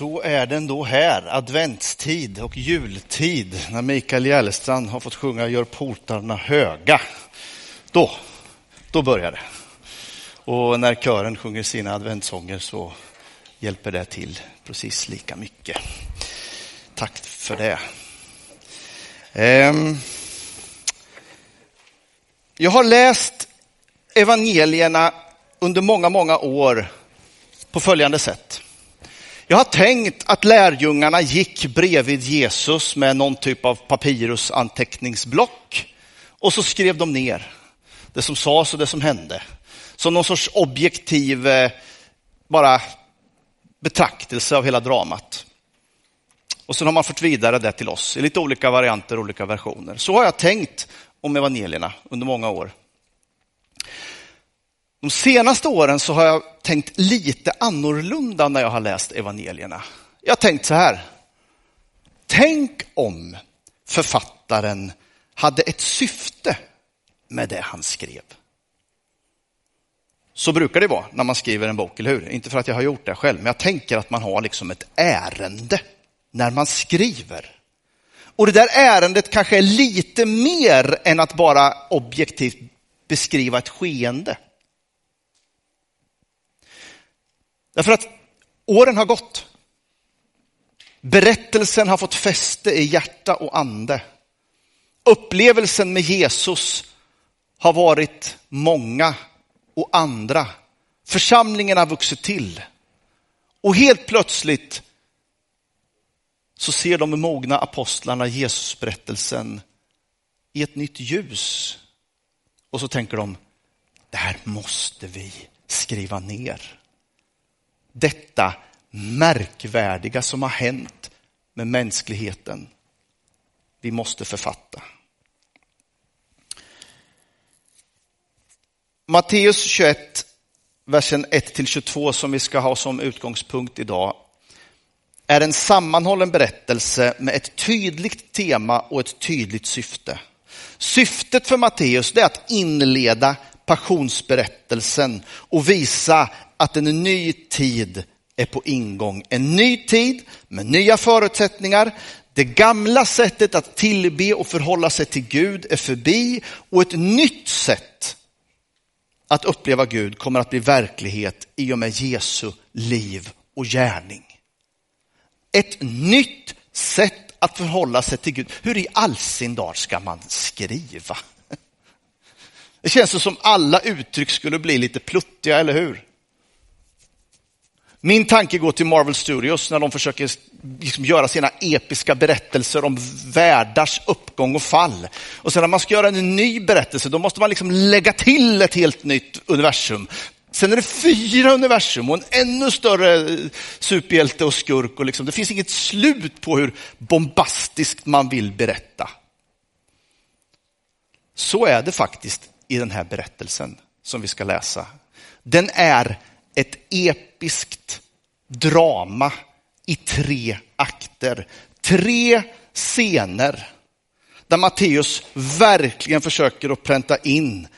så är den då här, adventstid och jultid, när Mikael Järlestrand har fått sjunga Gör portarna höga. Då, då börjar det. Och när kören sjunger sina adventssånger så hjälper det till precis lika mycket. Tack för det. Ehm, jag har läst evangelierna under många, många år på följande sätt. Jag har tänkt att lärjungarna gick bredvid Jesus med någon typ av papyrusanteckningsblock och så skrev de ner det som sades och det som hände. Som någon sorts objektiv eh, bara betraktelse av hela dramat. Och sen har man fått vidare det till oss i lite olika varianter, olika versioner. Så har jag tänkt om evangelierna under många år. De senaste åren så har jag tänkt lite annorlunda när jag har läst evangelierna. Jag har tänkt så här. Tänk om författaren hade ett syfte med det han skrev. Så brukar det vara när man skriver en bok, eller hur? Inte för att jag har gjort det själv, men jag tänker att man har liksom ett ärende när man skriver. Och det där ärendet kanske är lite mer än att bara objektivt beskriva ett skeende. Därför att åren har gått. Berättelsen har fått fäste i hjärta och ande. Upplevelsen med Jesus har varit många och andra. Församlingen har vuxit till. Och helt plötsligt så ser de mogna apostlarna Jesusberättelsen i ett nytt ljus. Och så tänker de, det här måste vi skriva ner detta märkvärdiga som har hänt med mänskligheten. Vi måste författa. Matteus 21, versen 1-22 som vi ska ha som utgångspunkt idag är en sammanhållen berättelse med ett tydligt tema och ett tydligt syfte. Syftet för Matteus är att inleda passionsberättelsen och visa att en ny tid är på ingång. En ny tid med nya förutsättningar. Det gamla sättet att tillbe och förhålla sig till Gud är förbi och ett nytt sätt att uppleva Gud kommer att bli verklighet i och med Jesu liv och gärning. Ett nytt sätt att förhålla sig till Gud. Hur i all sin dag ska man skriva? Det känns som alla uttryck skulle bli lite pluttiga, eller hur? Min tanke går till Marvel Studios när de försöker liksom göra sina episka berättelser om världars uppgång och fall. Och sen när man ska göra en ny berättelse, då måste man liksom lägga till ett helt nytt universum. Sen är det fyra universum och en ännu större eh, superhjälte och skurk. Och liksom, det finns inget slut på hur bombastiskt man vill berätta. Så är det faktiskt i den här berättelsen som vi ska läsa. Den är ett episkt drama i tre akter. Tre scener där Matteus verkligen försöker att pränta in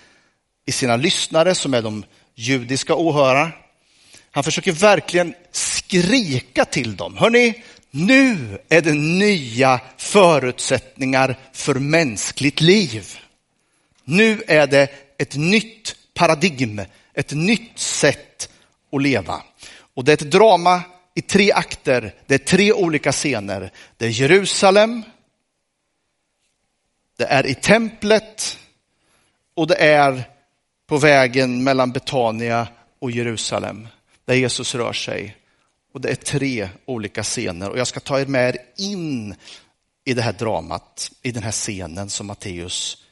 i sina lyssnare som är de judiska åhörarna. Han försöker verkligen skrika till dem. Hörrni, nu är det nya förutsättningar för mänskligt liv. Nu är det ett nytt paradigm, ett nytt sätt att leva. Och det är ett drama i tre akter. Det är tre olika scener. Det är Jerusalem, det är i templet och det är på vägen mellan Betania och Jerusalem där Jesus rör sig. Och det är tre olika scener och jag ska ta er med er in i det här dramat, i den här scenen som Matteus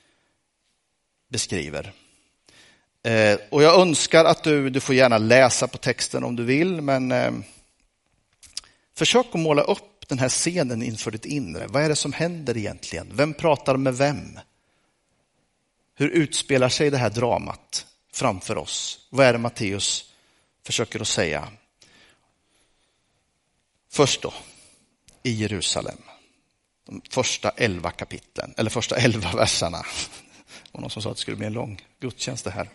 beskriver. Eh, och jag önskar att du, du får gärna läsa på texten om du vill, men eh, försök att måla upp den här scenen inför ditt inre. Vad är det som händer egentligen? Vem pratar med vem? Hur utspelar sig det här dramat framför oss? Vad är det Matteus försöker att säga? Först då, i Jerusalem. De första elva kapitlen, eller första elva verserna och någon som sa att det skulle bli en lång gudstjänst det här.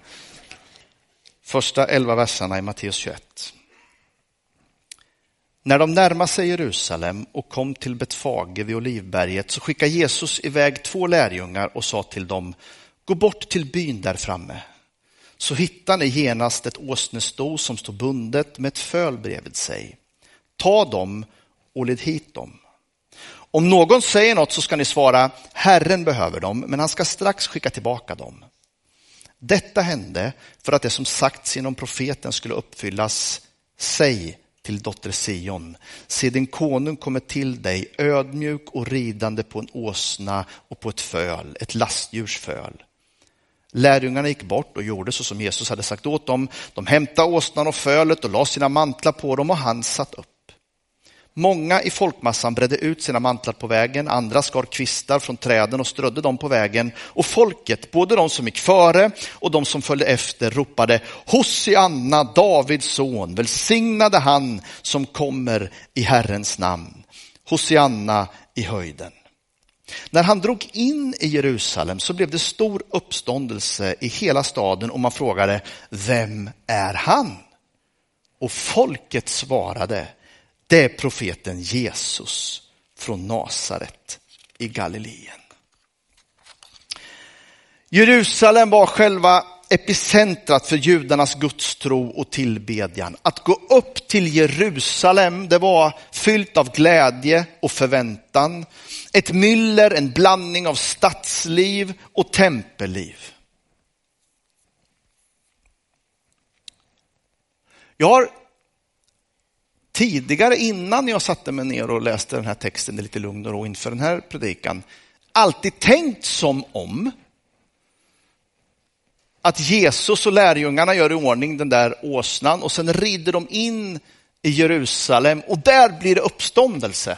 Första elva verserna i Matteus 21. När de närmade sig Jerusalem och kom till Betfage vid Olivberget så skickade Jesus iväg två lärjungar och sa till dem, gå bort till byn där framme. Så hittar ni genast ett åsnesto som står bundet med ett föl bredvid sig. Ta dem och led hit dem. Om någon säger något så ska ni svara, Herren behöver dem, men han ska strax skicka tillbaka dem. Detta hände för att det som sagts genom profeten skulle uppfyllas. Säg till dotter Sion, se din konung kommer till dig ödmjuk och ridande på en åsna och på ett föl, ett lastdjurs föl. Lärjungarna gick bort och gjorde så som Jesus hade sagt åt dem. De hämtade åsnan och fölet och la sina mantlar på dem och han satt upp. Många i folkmassan bredde ut sina mantlar på vägen, andra skar kvistar från träden och strödde dem på vägen. Och folket, både de som gick före och de som följde efter, ropade Hosianna, Davids son, välsignade han som kommer i Herrens namn. Hosianna i höjden. När han drog in i Jerusalem så blev det stor uppståndelse i hela staden och man frågade, vem är han? Och folket svarade, det är profeten Jesus från Nasaret i Galileen. Jerusalem var själva epicentrat för judarnas gudstro och tillbedjan. Att gå upp till Jerusalem, det var fyllt av glädje och förväntan. Ett myller, en blandning av stadsliv och tempelliv. Jag har tidigare, innan jag satte mig ner och läste den här texten i lite lugn och ro inför den här predikan, alltid tänkt som om att Jesus och lärjungarna gör i ordning den där åsnan och sen rider de in i Jerusalem och där blir det uppståndelse.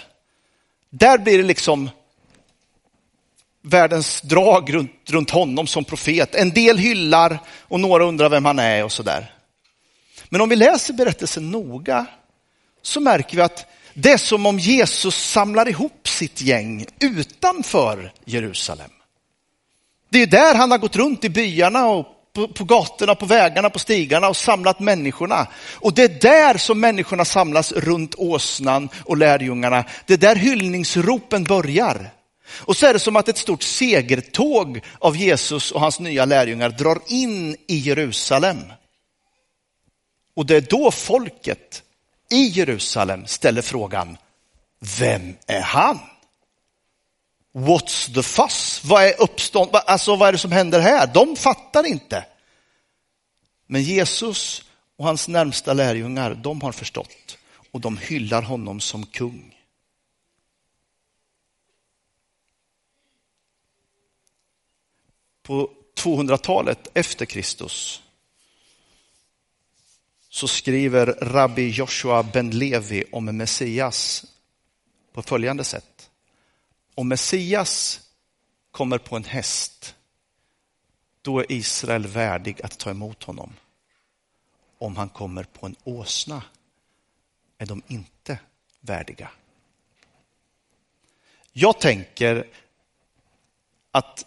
Där blir det liksom världens drag runt, runt honom som profet. En del hyllar och några undrar vem han är och sådär. Men om vi läser berättelsen noga så märker vi att det är som om Jesus samlar ihop sitt gäng utanför Jerusalem. Det är där han har gått runt i byarna och på, på gatorna, på vägarna, på stigarna och samlat människorna. Och det är där som människorna samlas runt åsnan och lärjungarna. Det är där hyllningsropen börjar. Och så är det som att ett stort segertåg av Jesus och hans nya lärjungar drar in i Jerusalem. Och det är då folket i Jerusalem ställer frågan, vem är han? What's the fuss? Vad är uppstånd? Alltså vad är det som händer här? De fattar inte. Men Jesus och hans närmsta lärjungar, de har förstått och de hyllar honom som kung. På 200-talet efter Kristus så skriver rabbi Joshua ben Levi om Messias på följande sätt. Om Messias kommer på en häst, då är Israel värdig att ta emot honom. Om han kommer på en åsna är de inte värdiga. Jag tänker att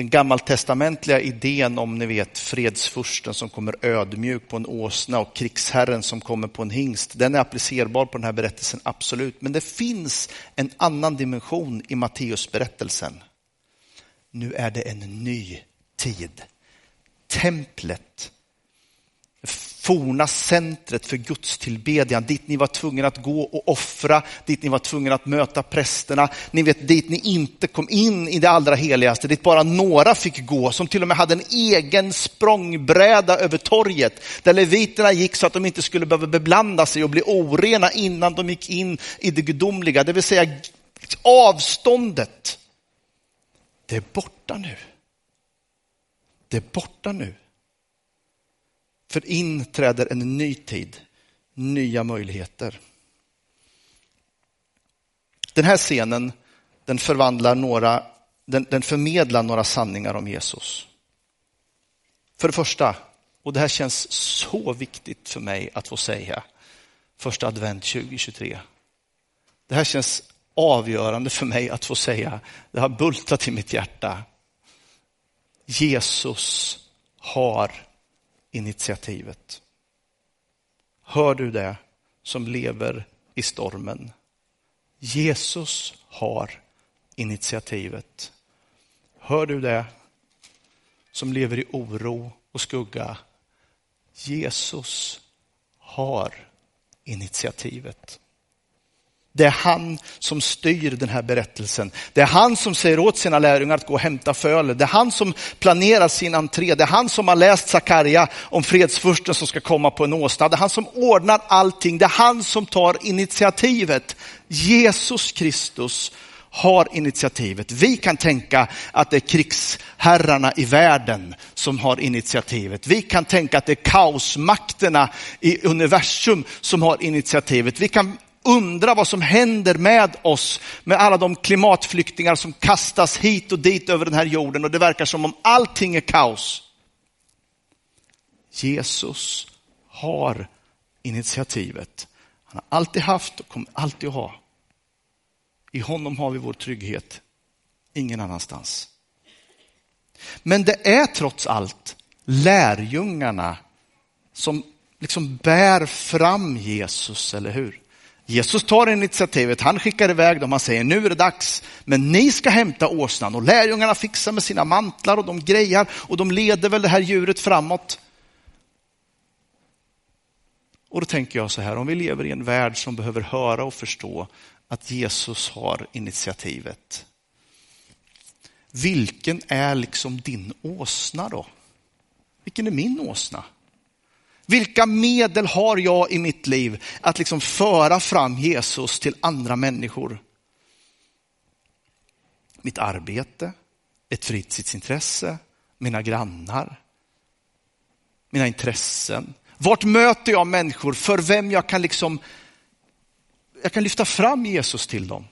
den gammaltestamentliga idén om ni vet fredsfursten som kommer ödmjuk på en åsna och krigsherren som kommer på en hingst, den är applicerbar på den här berättelsen, absolut. Men det finns en annan dimension i Matteusberättelsen. Nu är det en ny tid. Templet forna centret för gudstillbedjan, dit ni var tvungna att gå och offra, dit ni var tvungna att möta prästerna. Ni vet dit ni inte kom in i det allra heligaste, dit bara några fick gå, som till och med hade en egen språngbräda över torget, där leviterna gick så att de inte skulle behöva beblanda sig och bli orena innan de gick in i det gudomliga, det vill säga avståndet. Det är borta nu. Det är borta nu. För inträder en ny tid, nya möjligheter. Den här scenen den förvandlar några, den, den förmedlar några sanningar om Jesus. För det första, och det här känns så viktigt för mig att få säga, första advent 2023. Det här känns avgörande för mig att få säga, det har bultat i mitt hjärta. Jesus har initiativet. Hör du det som lever i stormen. Jesus har initiativet. Hör du det? Som lever i oro och skugga. Jesus har initiativet. Det är han som styr den här berättelsen. Det är han som säger åt sina lärjungar att gå och hämta fölet. Det är han som planerar sin entré. Det är han som har läst Sakarja om fredsfursten som ska komma på en åsna. Det är han som ordnar allting. Det är han som tar initiativet. Jesus Kristus har initiativet. Vi kan tänka att det är krigsherrarna i världen som har initiativet. Vi kan tänka att det är kaosmakterna i universum som har initiativet. Vi kan undra vad som händer med oss, med alla de klimatflyktingar som kastas hit och dit över den här jorden och det verkar som om allting är kaos. Jesus har initiativet. Han har alltid haft och kommer alltid att ha. I honom har vi vår trygghet, ingen annanstans. Men det är trots allt lärjungarna som liksom bär fram Jesus, eller hur? Jesus tar initiativet, han skickar iväg dem, han säger nu är det dags, men ni ska hämta åsnan och lärjungarna fixar med sina mantlar och de grejar och de leder väl det här djuret framåt. Och då tänker jag så här, om vi lever i en värld som behöver höra och förstå att Jesus har initiativet. Vilken är liksom din åsna då? Vilken är min åsna? Vilka medel har jag i mitt liv att liksom föra fram Jesus till andra människor? Mitt arbete, ett fritidsintresse, mina grannar, mina intressen. Vart möter jag människor för vem jag kan liksom jag kan lyfta fram Jesus till dem.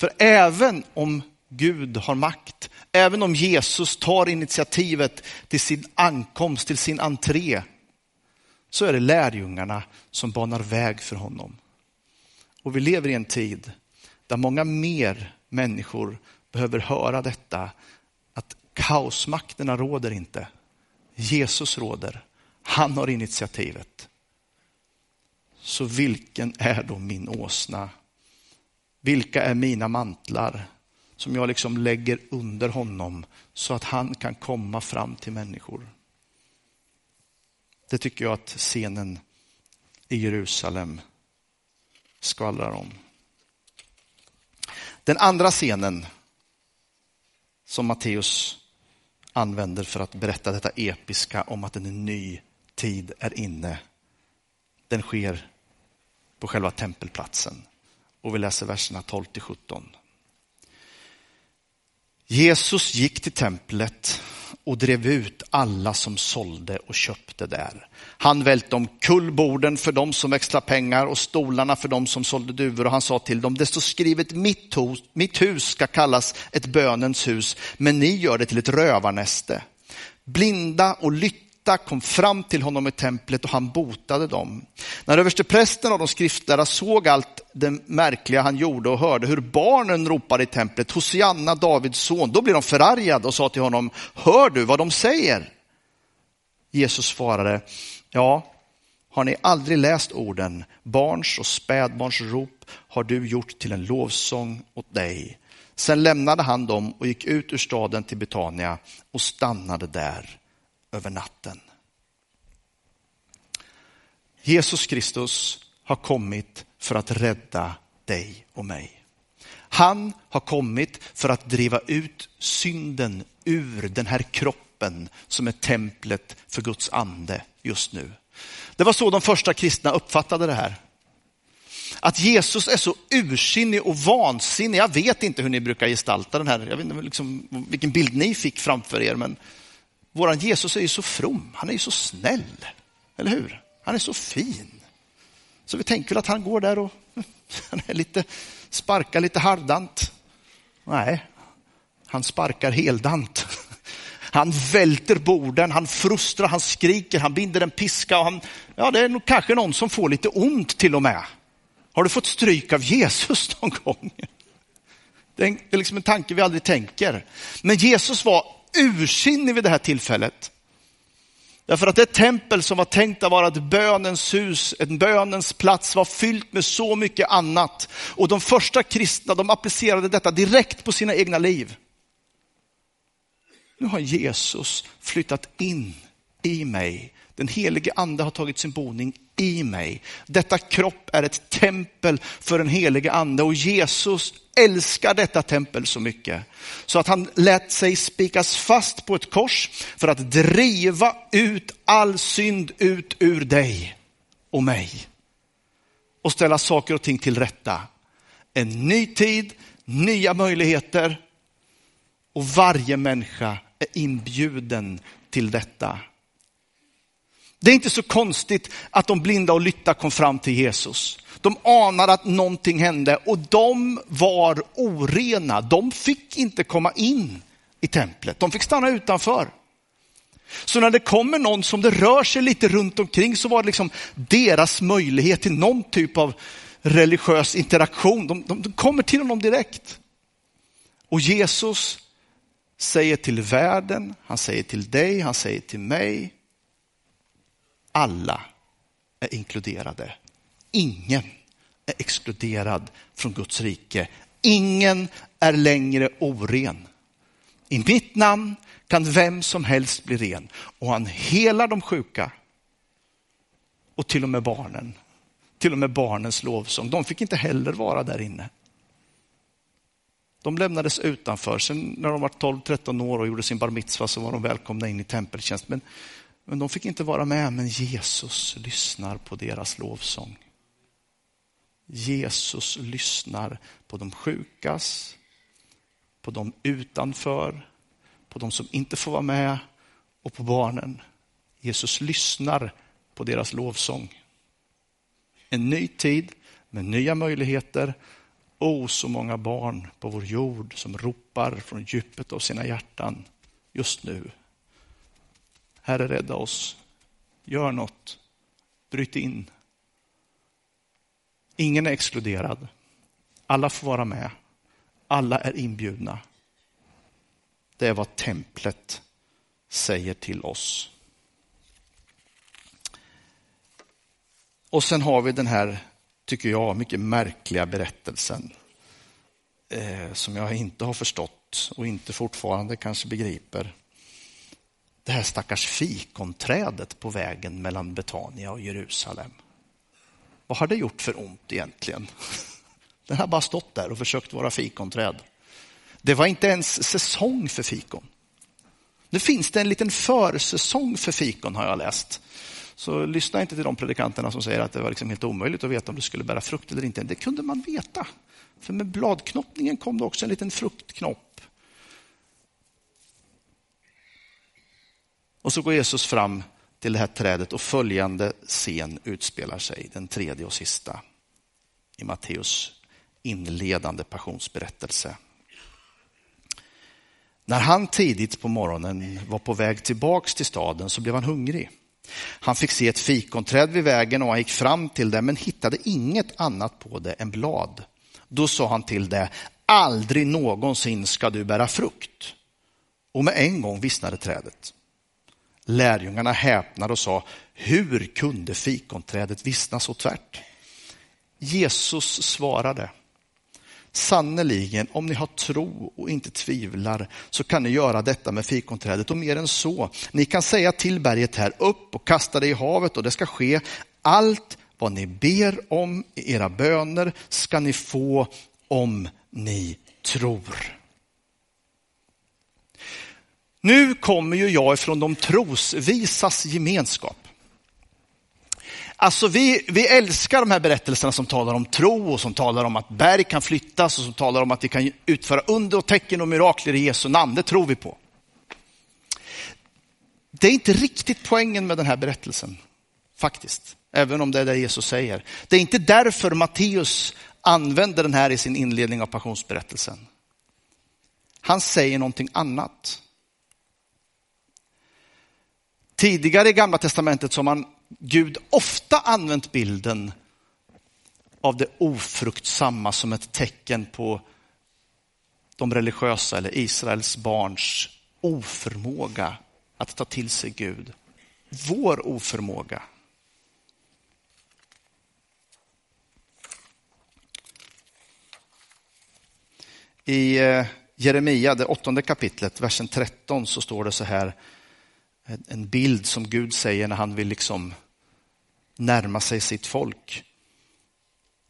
För även om Gud har makt, även om Jesus tar initiativet till sin ankomst, till sin entré, så är det lärjungarna som banar väg för honom. Och vi lever i en tid där många mer människor behöver höra detta, att kaosmakterna råder inte. Jesus råder. Han har initiativet. Så vilken är då min åsna? Vilka är mina mantlar som jag liksom lägger under honom så att han kan komma fram till människor? Det tycker jag att scenen i Jerusalem skvallrar om. Den andra scenen som Matteus använder för att berätta detta episka om att en ny tid är inne, den sker på själva tempelplatsen. Och vi läser verserna 12 till 17. Jesus gick till templet och drev ut alla som sålde och köpte där. Han välte omkull borden för dem som växlade pengar och stolarna för dem som sålde duvor och han sa till dem, det står skrivet mitt hus, mitt hus ska kallas ett bönens hus, men ni gör det till ett rövarnäste. Blinda och lyckliga kom fram till honom i templet och han botade dem. När översteprästen och de skriftlärda såg allt det märkliga han gjorde och hörde hur barnen ropade i templet, Hosianna, Davids son, då blev de förargade och sa till honom, hör du vad de säger? Jesus svarade, ja, har ni aldrig läst orden, barns och spädbarns rop har du gjort till en lovsång åt dig. Sen lämnade han dem och gick ut ur staden till Betania och stannade där över natten. Jesus Kristus har kommit för att rädda dig och mig. Han har kommit för att driva ut synden ur den här kroppen som är templet för Guds ande just nu. Det var så de första kristna uppfattade det här. Att Jesus är så ursinnig och vansinnig. Jag vet inte hur ni brukar gestalta den här, jag vet inte liksom, vilken bild ni fick framför er, men Våran Jesus är ju så from, han är ju så snäll, eller hur? Han är så fin. Så vi tänker väl att han går där och han är lite, sparkar lite halvdant. Nej, han sparkar heldant. Han välter borden, han frustrar, han skriker, han binder en piska och han, ja det är nog kanske någon som får lite ont till och med. Har du fått stryk av Jesus någon gång? Det är liksom en tanke vi aldrig tänker. Men Jesus var ursinnig vid det här tillfället. Därför att det tempel som var tänkt att vara ett bönens hus, en bönens plats var fyllt med så mycket annat. Och de första kristna de applicerade detta direkt på sina egna liv. Nu har Jesus flyttat in i mig. Den helige ande har tagit sin boning i mig. Detta kropp är ett tempel för den helige ande och Jesus älskar detta tempel så mycket så att han lät sig spikas fast på ett kors för att driva ut all synd ut ur dig och mig och ställa saker och ting till rätta. En ny tid, nya möjligheter och varje människa är inbjuden till detta. Det är inte så konstigt att de blinda och lytta kom fram till Jesus. De anade att någonting hände och de var orena. De fick inte komma in i templet. De fick stanna utanför. Så när det kommer någon som det rör sig lite runt omkring så var det liksom deras möjlighet till någon typ av religiös interaktion. De, de, de kommer till honom direkt. Och Jesus säger till världen, han säger till dig, han säger till mig, alla är inkluderade. Ingen är exkluderad från Guds rike. Ingen är längre oren. I mitt namn kan vem som helst bli ren och han helar de sjuka och till och med barnen. Till och med barnens lovsång. De fick inte heller vara där inne. De lämnades utanför. Sen när de var 12-13 år och gjorde sin bar mitzva så var de välkomna in i tempeltjänst. Men men de fick inte vara med, men Jesus lyssnar på deras lovsång. Jesus lyssnar på de sjukas, på de utanför, på de som inte får vara med och på barnen. Jesus lyssnar på deras lovsång. En ny tid med nya möjligheter. O, oh, så många barn på vår jord som ropar från djupet av sina hjärtan just nu. Herre, rädda oss. Gör något. Bryt in. Ingen är exkluderad. Alla får vara med. Alla är inbjudna. Det är vad templet säger till oss. Och sen har vi den här, tycker jag, mycket märkliga berättelsen eh, som jag inte har förstått och inte fortfarande kanske begriper det här stackars fikonträdet på vägen mellan Betania och Jerusalem. Vad har det gjort för ont egentligen? Den har bara stått där och försökt vara fikonträd. Det var inte ens säsong för fikon. Nu finns det en liten försäsong för fikon har jag läst. Så lyssna inte till de predikanterna som säger att det var liksom helt omöjligt att veta om det skulle bära frukt eller inte. Det kunde man veta. För med bladknoppningen kom det också en liten fruktknopp. Och så går Jesus fram till det här trädet och följande scen utspelar sig, den tredje och sista i Matteus inledande passionsberättelse. När han tidigt på morgonen var på väg tillbaks till staden så blev han hungrig. Han fick se ett fikonträd vid vägen och han gick fram till det men hittade inget annat på det än blad. Då sa han till det, aldrig någonsin ska du bära frukt. Och med en gång vissnade trädet. Lärjungarna häpnade och sa, hur kunde fikonträdet vissna så tvärt? Jesus svarade, sannerligen om ni har tro och inte tvivlar så kan ni göra detta med fikonträdet och mer än så. Ni kan säga till berget här upp och kasta det i havet och det ska ske. Allt vad ni ber om i era böner ska ni få om ni tror. Nu kommer ju jag ifrån de trosvisas gemenskap. Alltså vi, vi älskar de här berättelserna som talar om tro och som talar om att berg kan flyttas och som talar om att vi kan utföra under och tecken och mirakler i Jesu namn. Det tror vi på. Det är inte riktigt poängen med den här berättelsen, faktiskt. Även om det är det Jesus säger. Det är inte därför Matteus använder den här i sin inledning av passionsberättelsen. Han säger någonting annat. Tidigare i Gamla Testamentet så har man Gud ofta använt bilden av det ofruktsamma som ett tecken på de religiösa eller Israels barns oförmåga att ta till sig Gud. vår oförmåga. I eh, Jeremia, det åttonde kapitlet, versen 13, så står det så här, en bild som Gud säger när han vill liksom närma sig sitt folk.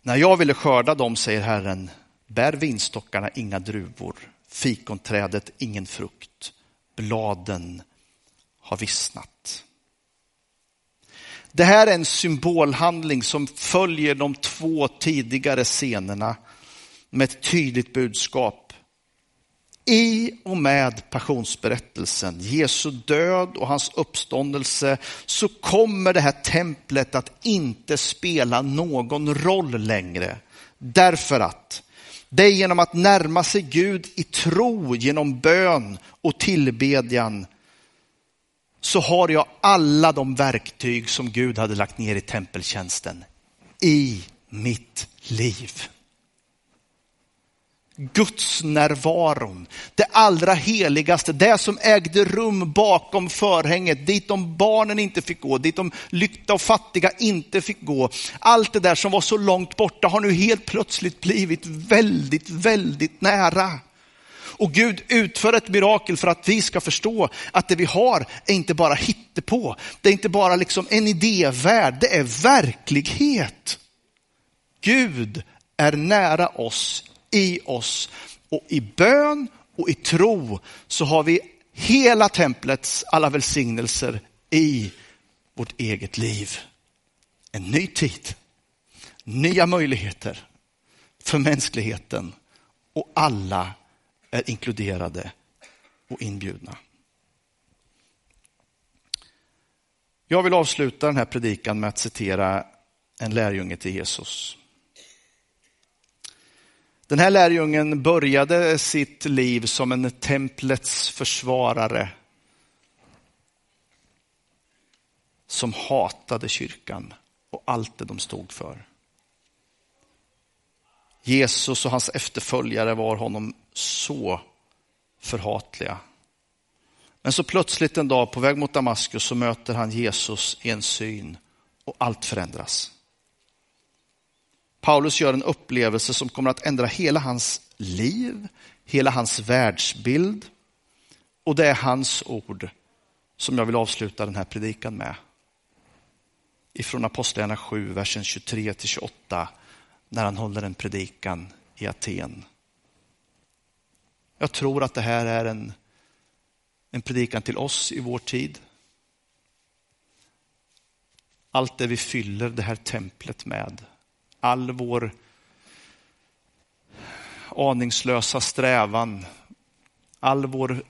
När jag ville skörda dem, säger Herren, bär vinstockarna inga druvor, fikonträdet ingen frukt, bladen har vissnat. Det här är en symbolhandling som följer de två tidigare scenerna med ett tydligt budskap. I och med passionsberättelsen, Jesu död och hans uppståndelse, så kommer det här templet att inte spela någon roll längre. Därför att det är genom att närma sig Gud i tro, genom bön och tillbedjan, så har jag alla de verktyg som Gud hade lagt ner i tempeltjänsten i mitt liv. Guds närvaron, det allra heligaste, det som ägde rum bakom förhänget, dit de barnen inte fick gå, dit de lyckta och fattiga inte fick gå. Allt det där som var så långt borta har nu helt plötsligt blivit väldigt, väldigt nära. Och Gud utför ett mirakel för att vi ska förstå att det vi har är inte bara hittepå. Det är inte bara liksom en idévärld, det är verklighet. Gud är nära oss i oss. Och i bön och i tro så har vi hela templets alla välsignelser i vårt eget liv. En ny tid, nya möjligheter för mänskligheten och alla är inkluderade och inbjudna. Jag vill avsluta den här predikan med att citera en lärjunge till Jesus. Den här lärjungen började sitt liv som en templets försvarare som hatade kyrkan och allt det de stod för. Jesus och hans efterföljare var honom så förhatliga. Men så plötsligt en dag på väg mot Damaskus så möter han Jesus i en syn och allt förändras. Paulus gör en upplevelse som kommer att ändra hela hans liv, hela hans världsbild. Och det är hans ord som jag vill avsluta den här predikan med. Ifrån Apostlagärningarna 7, versen 23 till 28, när han håller en predikan i Aten. Jag tror att det här är en, en predikan till oss i vår tid. Allt det vi fyller det här templet med all vår aningslösa strävan, all vår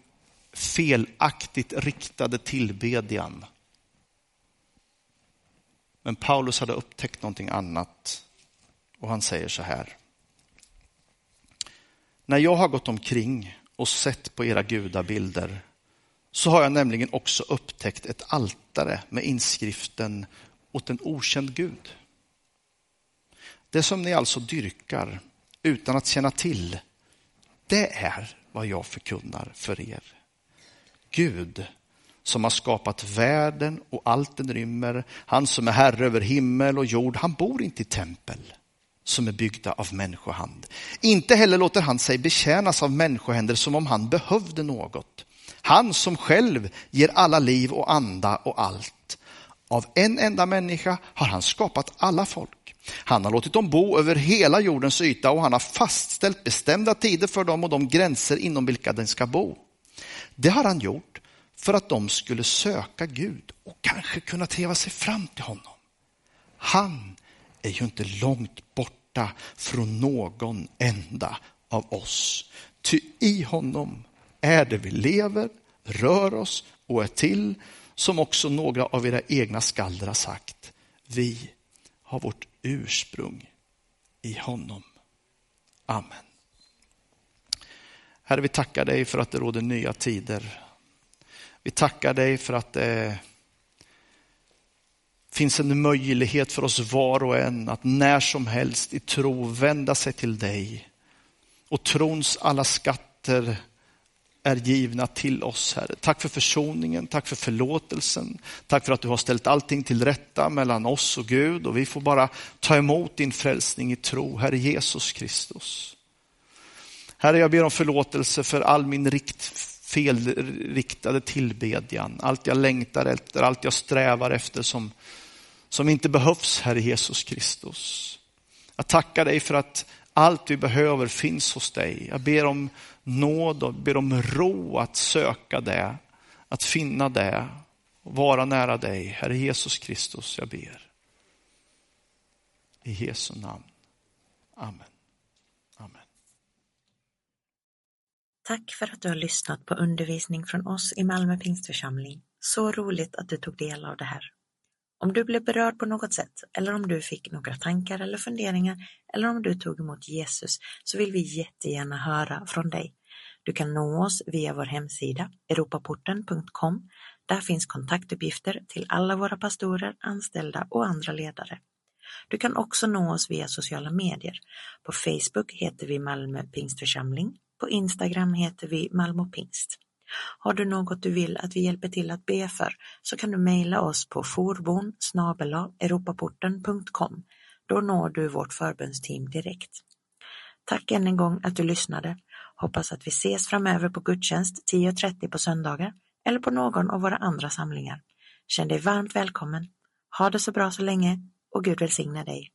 felaktigt riktade tillbedjan. Men Paulus hade upptäckt någonting annat och han säger så här. När jag har gått omkring och sett på era gudabilder så har jag nämligen också upptäckt ett altare med inskriften åt en okänd Gud. Det som ni alltså dyrkar utan att känna till, det är vad jag förkunnar för er. Gud som har skapat världen och allt den rymmer, han som är herre över himmel och jord, han bor inte i tempel som är byggda av människohand. Inte heller låter han sig betjänas av människohänder som om han behövde något. Han som själv ger alla liv och anda och allt. Av en enda människa har han skapat alla folk han har låtit dem bo över hela jordens yta och han har fastställt bestämda tider för dem och de gränser inom vilka de ska bo. Det har han gjort för att de skulle söka Gud och kanske kunna treva sig fram till honom. Han är ju inte långt borta från någon enda av oss. Ty i honom är det vi lever, rör oss och är till, som också några av era egna skalder har sagt. Vi har vårt ursprung i honom. Amen. Herre, vi tackar dig för att det råder nya tider. Vi tackar dig för att det finns en möjlighet för oss var och en att när som helst i tro vända sig till dig. Och trons alla skatter är givna till oss, Herre. Tack för försoningen, tack för förlåtelsen. Tack för att du har ställt allting till rätta mellan oss och Gud och vi får bara ta emot din frälsning i tro, Herre Jesus Kristus. Herre, jag ber om förlåtelse för all min rikt, felriktade tillbedjan, allt jag längtar efter, allt jag strävar efter som, som inte behövs, Herre Jesus Kristus. Jag tackar dig för att allt vi behöver finns hos dig. Jag ber om nåd och ber om ro att söka det, att finna det och vara nära dig. Herre Jesus Kristus, jag ber. I Jesu namn. Amen. Amen. Tack för att du har lyssnat på undervisning från oss i Malmö Pingstförsamling. Så roligt att du tog del av det här. Om du blev berörd på något sätt eller om du fick några tankar eller funderingar eller om du tog emot Jesus så vill vi jättegärna höra från dig. Du kan nå oss via vår hemsida europaporten.com. Där finns kontaktuppgifter till alla våra pastorer, anställda och andra ledare. Du kan också nå oss via sociala medier. På Facebook heter vi Malmö Pingstförsamling. På Instagram heter vi Malmö Pingst. Har du något du vill att vi hjälper till att be för så kan du mejla oss på forbon europaporten.com. Då når du vårt förbönsteam direkt. Tack än en gång att du lyssnade. Hoppas att vi ses framöver på gudstjänst 10.30 på söndagar eller på någon av våra andra samlingar. Känn dig varmt välkommen. Ha det så bra så länge och Gud välsigne dig.